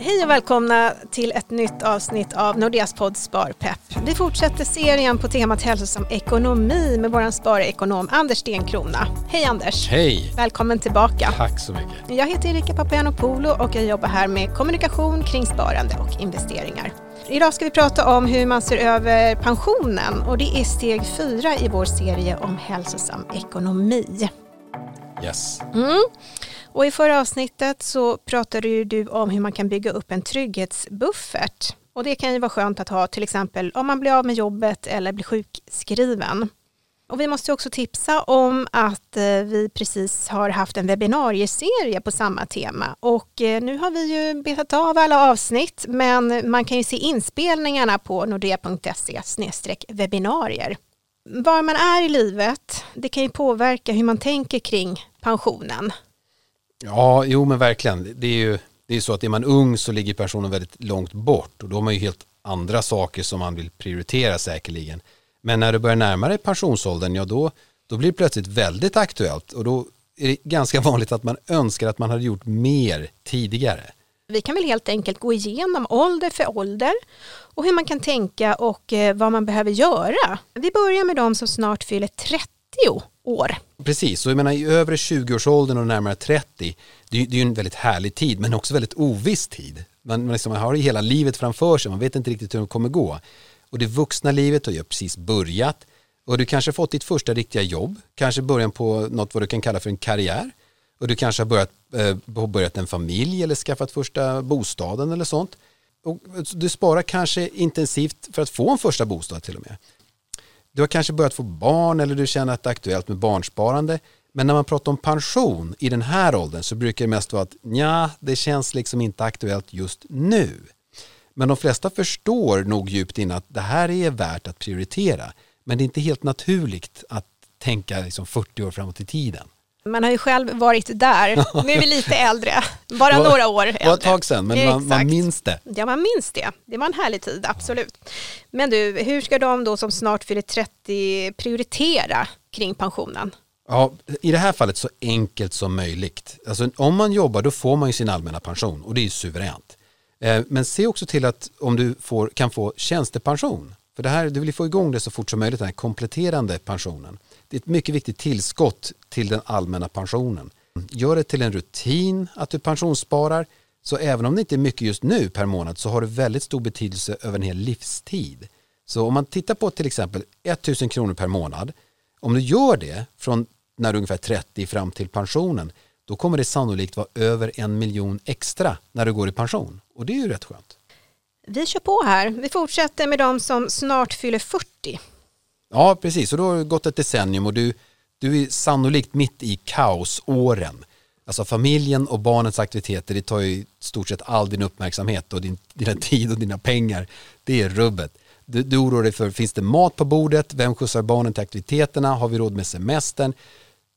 Hej och välkomna till ett nytt avsnitt av Nordeas podd Sparpepp. Vi fortsätter serien på temat hälsosam ekonomi med vår sparekonom Anders Stenkrona. Hej Anders! Hej! Välkommen tillbaka. Tack så mycket. Jag heter Erika Papagiannopoulou och jag jobbar här med kommunikation kring sparande och investeringar. Idag ska vi prata om hur man ser över pensionen och det är steg fyra i vår serie om hälsosam ekonomi. Yes. Mm. Och I förra avsnittet så pratade ju du om hur man kan bygga upp en trygghetsbuffert. Och det kan ju vara skönt att ha till exempel om man blir av med jobbet eller blir sjukskriven. Och vi måste också tipsa om att eh, vi precis har haft en webbinarieserie på samma tema och eh, nu har vi ju betat av alla avsnitt men man kan ju se inspelningarna på nordea.se webbinarier. Var man är i livet, det kan ju påverka hur man tänker kring pensionen. Ja, jo men verkligen. Det är ju det är så att är man ung så ligger personen väldigt långt bort och då har man ju helt andra saker som man vill prioritera säkerligen. Men när du börjar närma dig pensionsåldern, ja då, då blir det plötsligt väldigt aktuellt och då är det ganska vanligt att man önskar att man hade gjort mer tidigare. Vi kan väl helt enkelt gå igenom ålder för ålder och hur man kan tänka och eh, vad man behöver göra. Vi börjar med de som snart fyller 30 år. Precis, så jag menar i övre 20-årsåldern och närmare 30, det är, det är ju en väldigt härlig tid men också väldigt oviss tid. Man, man, liksom, man har hela livet framför sig, man vet inte riktigt hur det kommer gå. Och det vuxna livet har ju precis börjat och du kanske fått ditt första riktiga jobb, kanske början på något vad du kan kalla för en karriär och du kanske har börjat, eh, börjat en familj eller skaffat första bostaden eller sånt. Och du sparar kanske intensivt för att få en första bostad till och med. Du har kanske börjat få barn eller du känner att det är aktuellt med barnsparande. Men när man pratar om pension i den här åldern så brukar det mest vara att ja, det känns liksom inte aktuellt just nu. Men de flesta förstår nog djupt in att det här är värt att prioritera. Men det är inte helt naturligt att tänka liksom 40 år framåt i tiden. Man har ju själv varit där. Nu är vi lite äldre, bara var, några år äldre. Det var ett tag sedan, men man, man, minns det. Ja, man minns det. Det var en härlig tid, absolut. Men du, hur ska de då som snart fyller 30 prioritera kring pensionen? Ja, I det här fallet så enkelt som möjligt. Alltså, om man jobbar då får man ju sin allmänna pension och det är ju suveränt. Eh, men se också till att om du får, kan få tjänstepension. För det här, du vill få igång det så fort som möjligt, den här kompletterande pensionen. Det är ett mycket viktigt tillskott till den allmänna pensionen. Gör det till en rutin att du pensionssparar. Så även om det inte är mycket just nu per månad så har det väldigt stor betydelse över en hel livstid. Så om man tittar på till exempel 1000 kronor per månad. Om du gör det från när du är ungefär 30 fram till pensionen då kommer det sannolikt vara över en miljon extra när du går i pension. Och det är ju rätt skönt. Vi kör på här. Vi fortsätter med de som snart fyller 40. Ja, precis. Och då har det gått ett decennium och du, du är sannolikt mitt i kaosåren. Alltså familjen och barnens aktiviteter, det tar ju i stort sett all din uppmärksamhet och din, dina tid och dina pengar. Det är rubbet. Du, du oroar dig för, finns det mat på bordet? Vem skjutsar barnen till aktiviteterna? Har vi råd med semestern?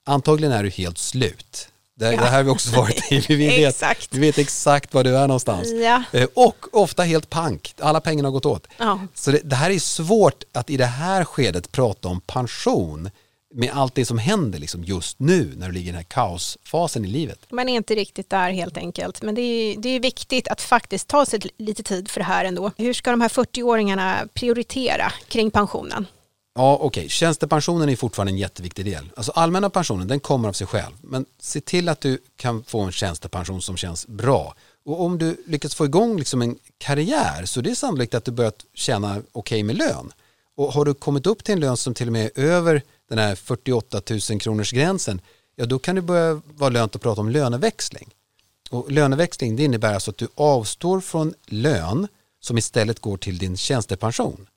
Antagligen är du helt slut. Det, ja. det här har vi också varit i. Vi vet, exakt. vi vet exakt var du är någonstans. Ja. Eh, och ofta helt pank. Alla pengarna har gått åt. Ja. Så det, det, här är svårt att i det här skedet prata om pension med allt det som händer liksom just nu när du ligger i den här kaosfasen i livet. Man är inte riktigt där helt enkelt. Men det är, det är viktigt att faktiskt ta sig lite tid för det här ändå. Hur ska de här 40-åringarna prioritera kring pensionen? Ja, okej. Okay. Tjänstepensionen är fortfarande en jätteviktig del. Alltså allmänna pensionen, den kommer av sig själv. Men se till att du kan få en tjänstepension som känns bra. Och om du lyckas få igång liksom en karriär så det är sannolikt att du börjat tjäna okej okay med lön. Och har du kommit upp till en lön som till och med är över den här 48 000 kronors gränsen, ja då kan det börja vara lönt att prata om löneväxling. Och löneväxling det innebär alltså att du avstår från lön som istället går till din tjänstepension.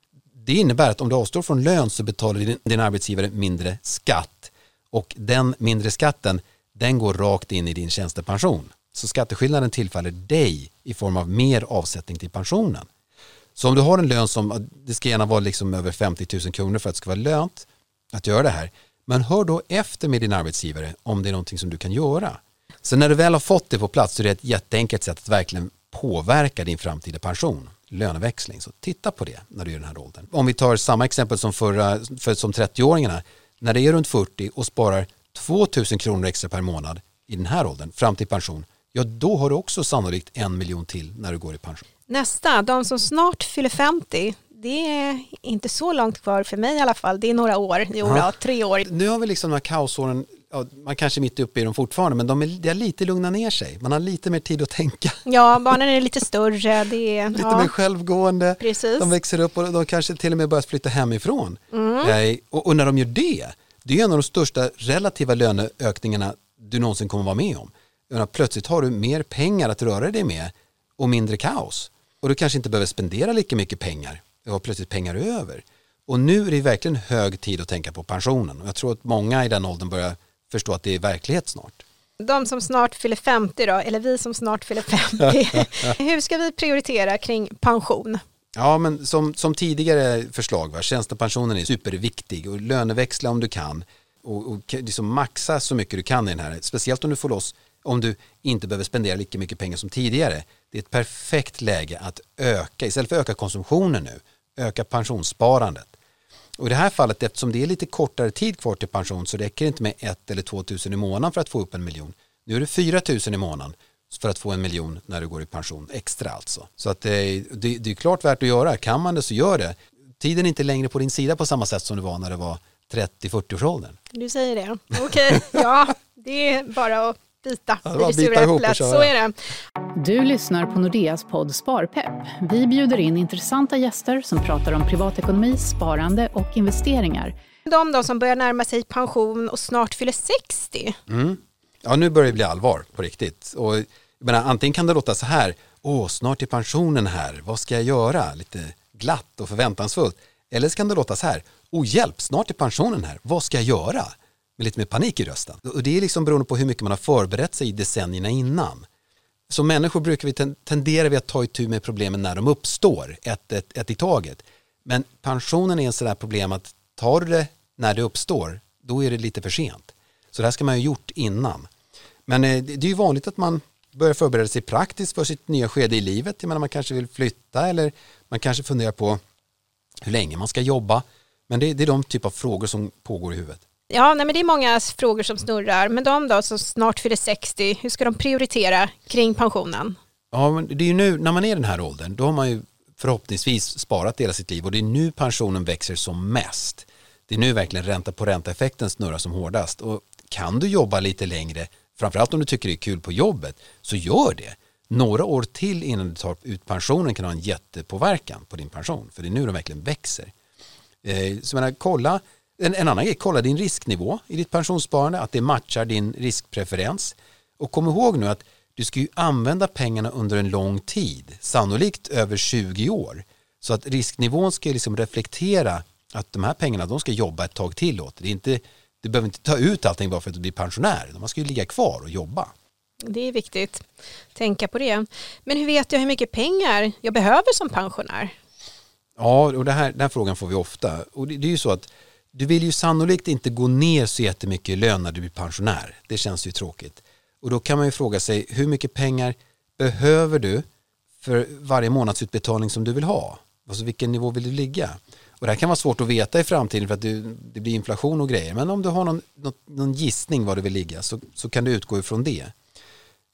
Det innebär att om du avstår från lön så betalar din, din arbetsgivare mindre skatt och den mindre skatten den går rakt in i din tjänstepension. Så skatteskillnaden tillfaller dig i form av mer avsättning till pensionen. Så om du har en lön som, det ska gärna vara liksom över 50 000 kronor för att det ska vara lönt att göra det här. Men hör då efter med din arbetsgivare om det är någonting som du kan göra. Så när du väl har fått det på plats så är det ett jätteenkelt sätt att verkligen påverka din framtida pension löneväxling. Så titta på det när du är i den här åldern. Om vi tar samma exempel som, förra, för, som 30-åringarna. När det är runt 40 och sparar 2000 kronor extra per månad i den här åldern fram till pension, ja då har du också sannolikt en miljon till när du går i pension. Nästa, de som snart fyller 50, det är inte så långt kvar för mig i alla fall. Det är några år, jo, ja. tre år. Nu har vi liksom de här kaosåren, ja, man kanske är mitt uppe i dem fortfarande, men de är, de är lite lugna ner sig. Man har lite mer tid att tänka. Ja, barnen är lite större. Det är, lite ja. mer självgående. Precis. De växer upp och de kanske till och med börjar flytta hemifrån. Mm. Och, och när de gör det, det är en av de största relativa löneökningarna du någonsin kommer vara med om. Menar, plötsligt har du mer pengar att röra dig med och mindre kaos. Och du kanske inte behöver spendera lika mycket pengar. Du har plötsligt pengar över. Och nu är det verkligen hög tid att tänka på pensionen. Och jag tror att många i den åldern börjar förstå att det är verklighet snart. De som snart fyller 50 då, eller vi som snart fyller 50. Hur ska vi prioritera kring pension? Ja, men som, som tidigare förslag, va? tjänstepensionen är superviktig och löneväxla om du kan och, och liksom maxa så mycket du kan i den här, speciellt om du får loss om du inte behöver spendera lika mycket pengar som tidigare. Det är ett perfekt läge att öka, istället för att öka konsumtionen nu, öka pensionssparandet. Och i det här fallet, eftersom det är lite kortare tid kvar till pension så räcker det inte med ett eller två tusen i månaden för att få upp en miljon. Nu är det fyra tusen i månaden för att få en miljon när du går i pension, extra alltså. Så att det, det, det är klart värt att göra, kan man det så gör det. Tiden är inte längre på din sida på samma sätt som det var när det var 30-40 års åldern. Du säger det, okej, okay. ja, det är bara att bita Ja, i det sura äpplet. Så är det. Du lyssnar på Nordeas podd Sparpepp. Vi bjuder in intressanta gäster som pratar om privatekonomi, sparande och investeringar. De då som börjar närma sig pension och snart fyller 60. Mm. Ja, nu börjar det bli allvar på riktigt. Och, jag menar, antingen kan det låta så här, åh, snart är pensionen här, vad ska jag göra? Lite glatt och förväntansfullt. Eller så kan det låta så här, åh hjälp, snart är pensionen här, vad ska jag göra? Med lite mer panik i rösten. Och det är liksom beroende på hur mycket man har förberett sig i decennierna innan. Som människor brukar vi ten- tenderar vi att ta itu med problemen när de uppstår, ett, ett, ett i taget. Men pensionen är en sån där problem att tar du det när det uppstår, då är det lite för sent. Så det här ska man ha gjort innan. Men eh, det det är ju vanligt att man börjar förbereda sig praktiskt för sitt nya skede i livet. Jag menar, man kanske vill flytta eller man kanske funderar på hur länge man ska jobba. Men det, det är de typ av frågor som pågår i huvudet. Ja, nej, men det är många frågor som snurrar. Men de då som snart fyller 60, hur ska de prioritera kring pensionen? Ja, men det är ju nu, när man är i den här åldern, då har man ju förhoppningsvis sparat hela sitt liv och det är nu pensionen växer som mest. Det är nu verkligen ränta på ränta-effekten snurrar som hårdast och kan du jobba lite längre, framförallt om du tycker det är kul på jobbet, så gör det. Några år till innan du tar ut pensionen kan ha en jättepåverkan på din pension, för det är nu den verkligen växer. Eh, så jag menar, kolla, en, en annan grej, kolla din risknivå i ditt pensionssparande, att det matchar din riskpreferens. Och kom ihåg nu att du ska ju använda pengarna under en lång tid, sannolikt över 20 år. Så att risknivån ska liksom reflektera att de här pengarna de ska jobba ett tag till åt. Det är inte, du behöver inte ta ut allting bara för att du blir pensionär. Man ska ju ligga kvar och jobba. Det är viktigt. Tänka på det. Men hur vet jag hur mycket pengar jag behöver som pensionär? Ja, och det här, den här frågan får vi ofta. Och det, det är ju så att du vill ju sannolikt inte gå ner så jättemycket i lön när du blir pensionär. Det känns ju tråkigt. Och då kan man ju fråga sig hur mycket pengar behöver du för varje månadsutbetalning som du vill ha? Alltså vilken nivå vill du ligga? Och det här kan vara svårt att veta i framtiden för att du, det blir inflation och grejer. Men om du har någon, någon gissning var du vill ligga så, så kan du utgå ifrån det.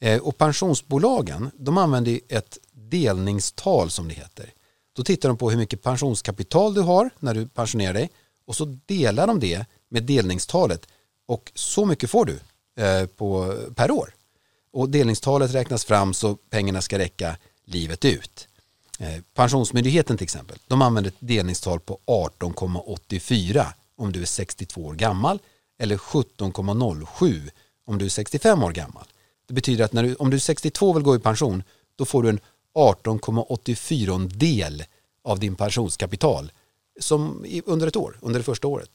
Eh, och pensionsbolagen de använder ett delningstal som det heter. Då tittar de på hur mycket pensionskapital du har när du pensionerar dig och så delar de det med delningstalet och så mycket får du eh, på, per år. Och delningstalet räknas fram så pengarna ska räcka livet ut. Eh, Pensionsmyndigheten till exempel, de använder ett delningstal på 18,84 om du är 62 år gammal eller 17,07 om du är 65 år gammal. Det betyder att när du, om du är 62 och vill gå i pension då får du en 18,84 del av din pensionskapital som under ett år, under det första året.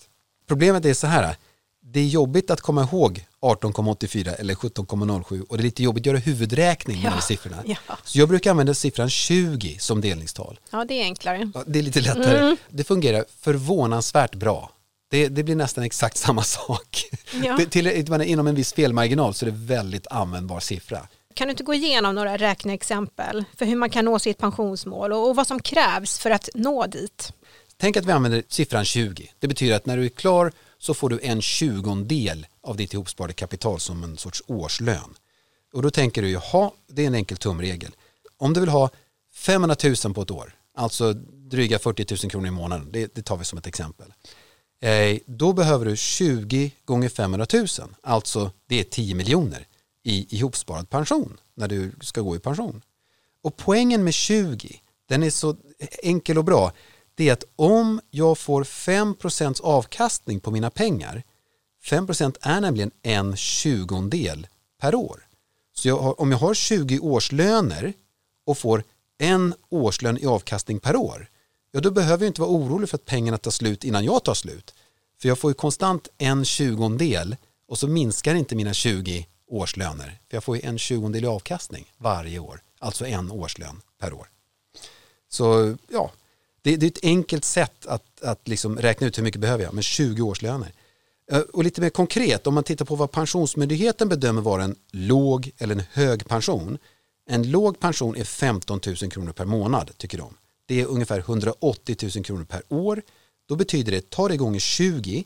Problemet är så här, det är jobbigt att komma ihåg 18,84 eller 17,07 och det är lite jobbigt att göra huvudräkning med Ja, de siffrorna. ja. Så jag brukar använda siffran 20 som delningstal. Ja, det är enklare. Ja, Det är lite lättare. Det fungerar förvånansvärt bra. Det, det blir nästan exakt samma sak. Ja. Det, till, menar, inom en viss felmarginal så är det väldigt användbar siffra. Kan du inte gå igenom några räkneexempel för hur man kan nå sitt pensionsmål och, och vad som krävs för att nå dit? Tänk att vi använder siffran 20. Det betyder att när du är klar så får du en tjugondel av ditt ihopsparade kapital som en sorts årslön. Och då tänker du, jaha, det är en enkel tumregel. Om du vill ha 500 000 på ett år, alltså dryga 40 000 kronor i månaden, det, det tar vi som ett exempel. Eh, då behöver du 20 gånger 500 000, alltså det är 10 miljoner i ihopsparad pension när du ska gå i pension. Och poängen med 20, den är så enkel och bra, det är att om jag får 5% avkastning på mina pengar, 5% är nämligen en tjugondel per år. Så jag har, om jag har 20 årslöner och får en årslön i avkastning per år, ja då behöver jag inte vara orolig för att pengarna tar slut innan jag tar slut. För jag får ju konstant en tjugondel och så minskar inte mina 20 årslöner. För jag får ju en tjugondel i avkastning varje år, alltså en årslön per år. Så ja, det, det är ett enkelt sätt att, att liksom räkna ut hur mycket behöver jag, men 20 årslöner. Eh, och lite mer konkret, om man tittar på vad Pensionsmyndigheten bedömer vara en låg eller en hög pension. En låg pension är 15 000 kronor per månad, tycker de. Det är ungefär 180 000 kronor per år. Då betyder det, tar det gånger 20,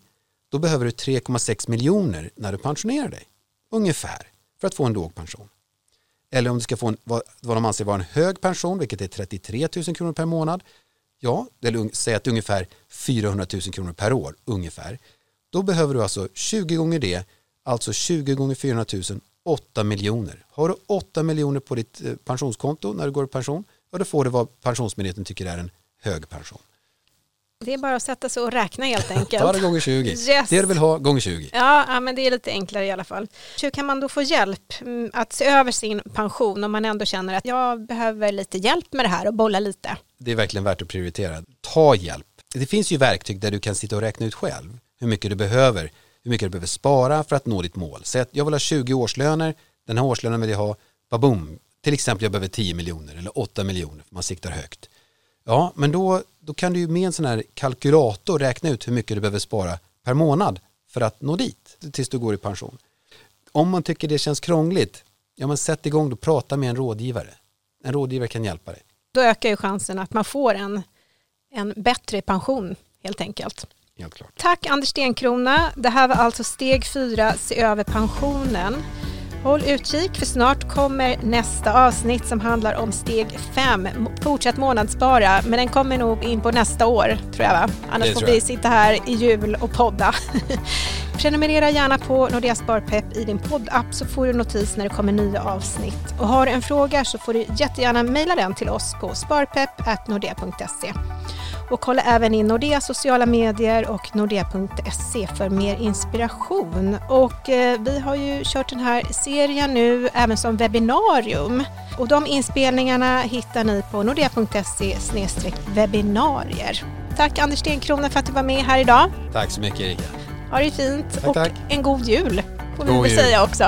då behöver du 3,6 miljoner när du pensionerar dig. Ungefär, för att få en låg pension. Eller om du ska få en, vad, vad de anser vara en hög pension, vilket är 33 000 kronor per månad. Ja, eller säg att det är ungefär 400 000 kronor per år, ungefär då behöver du alltså 20 gånger det, alltså 20 gånger 400 000, 8 miljoner. Har du 8 miljoner på ditt eh, pensionskonto när du går i pension, ja då får du vad Pensionsmyndigheten tycker är en hög pension. Det är bara att sätta sig och räkna helt enkelt. Ta det gånger 20. Yes. Det du vill ha gånger 20. Ja, ja, men det är lite enklare i alla fall. Hur kan man då få hjälp mm, att se över sin pension om man ändå känner att jag behöver lite hjälp med det här och bolla lite? Det är verkligen värt att prioritera. Ta hjälp. Det finns ju verktyg där du kan sitta och räkna ut själv hur mycket du behöver, hur mycket du behöver spara för att nå ditt mål. Säg att jag vill ha 20 årslöner, den här årslönen vill jag ha, baboom, till exempel jag behöver 10 miljoner eller 8 miljoner, för man siktar högt. Ja, men då, då kan du ju med en sån här kalkylator räkna ut hur mycket du behöver spara per månad för att nå dit tills du går i pension. Om man tycker det känns krångligt, ja men sätt igång och prata med en rådgivare. En rådgivare kan hjälpa dig. Då ökar ju chansen att man får en, en bättre pension helt enkelt. Helt klart. Tack Anders Stenkrona. Det här var alltså steg fyra, se över pensionen. Håll utkik för snart kommer nästa avsnitt som handlar om steg fem, fortsätt månadsspara. Men den kommer nog in på nästa år tror jag va? Annars får vi sitta här i jul och podda. Prenumerera gärna på Nordea Sparpepp i din poddapp så får du notis när det kommer nya avsnitt. Och har du en fråga så får du jättegärna mejla den till oss på sparpepp.nordea.se. Och kolla även in Nordea sociala medier och nordea.se för mer inspiration. Och eh, vi har ju kört den här serien nu även som webbinarium. Och de inspelningarna hittar ni på nordea.se webbinarier. Tack Anders Stenkrona för att du var med här idag. Tack så mycket Erika. Ha det fint tack, och tack. en god jul får vi väl säga också.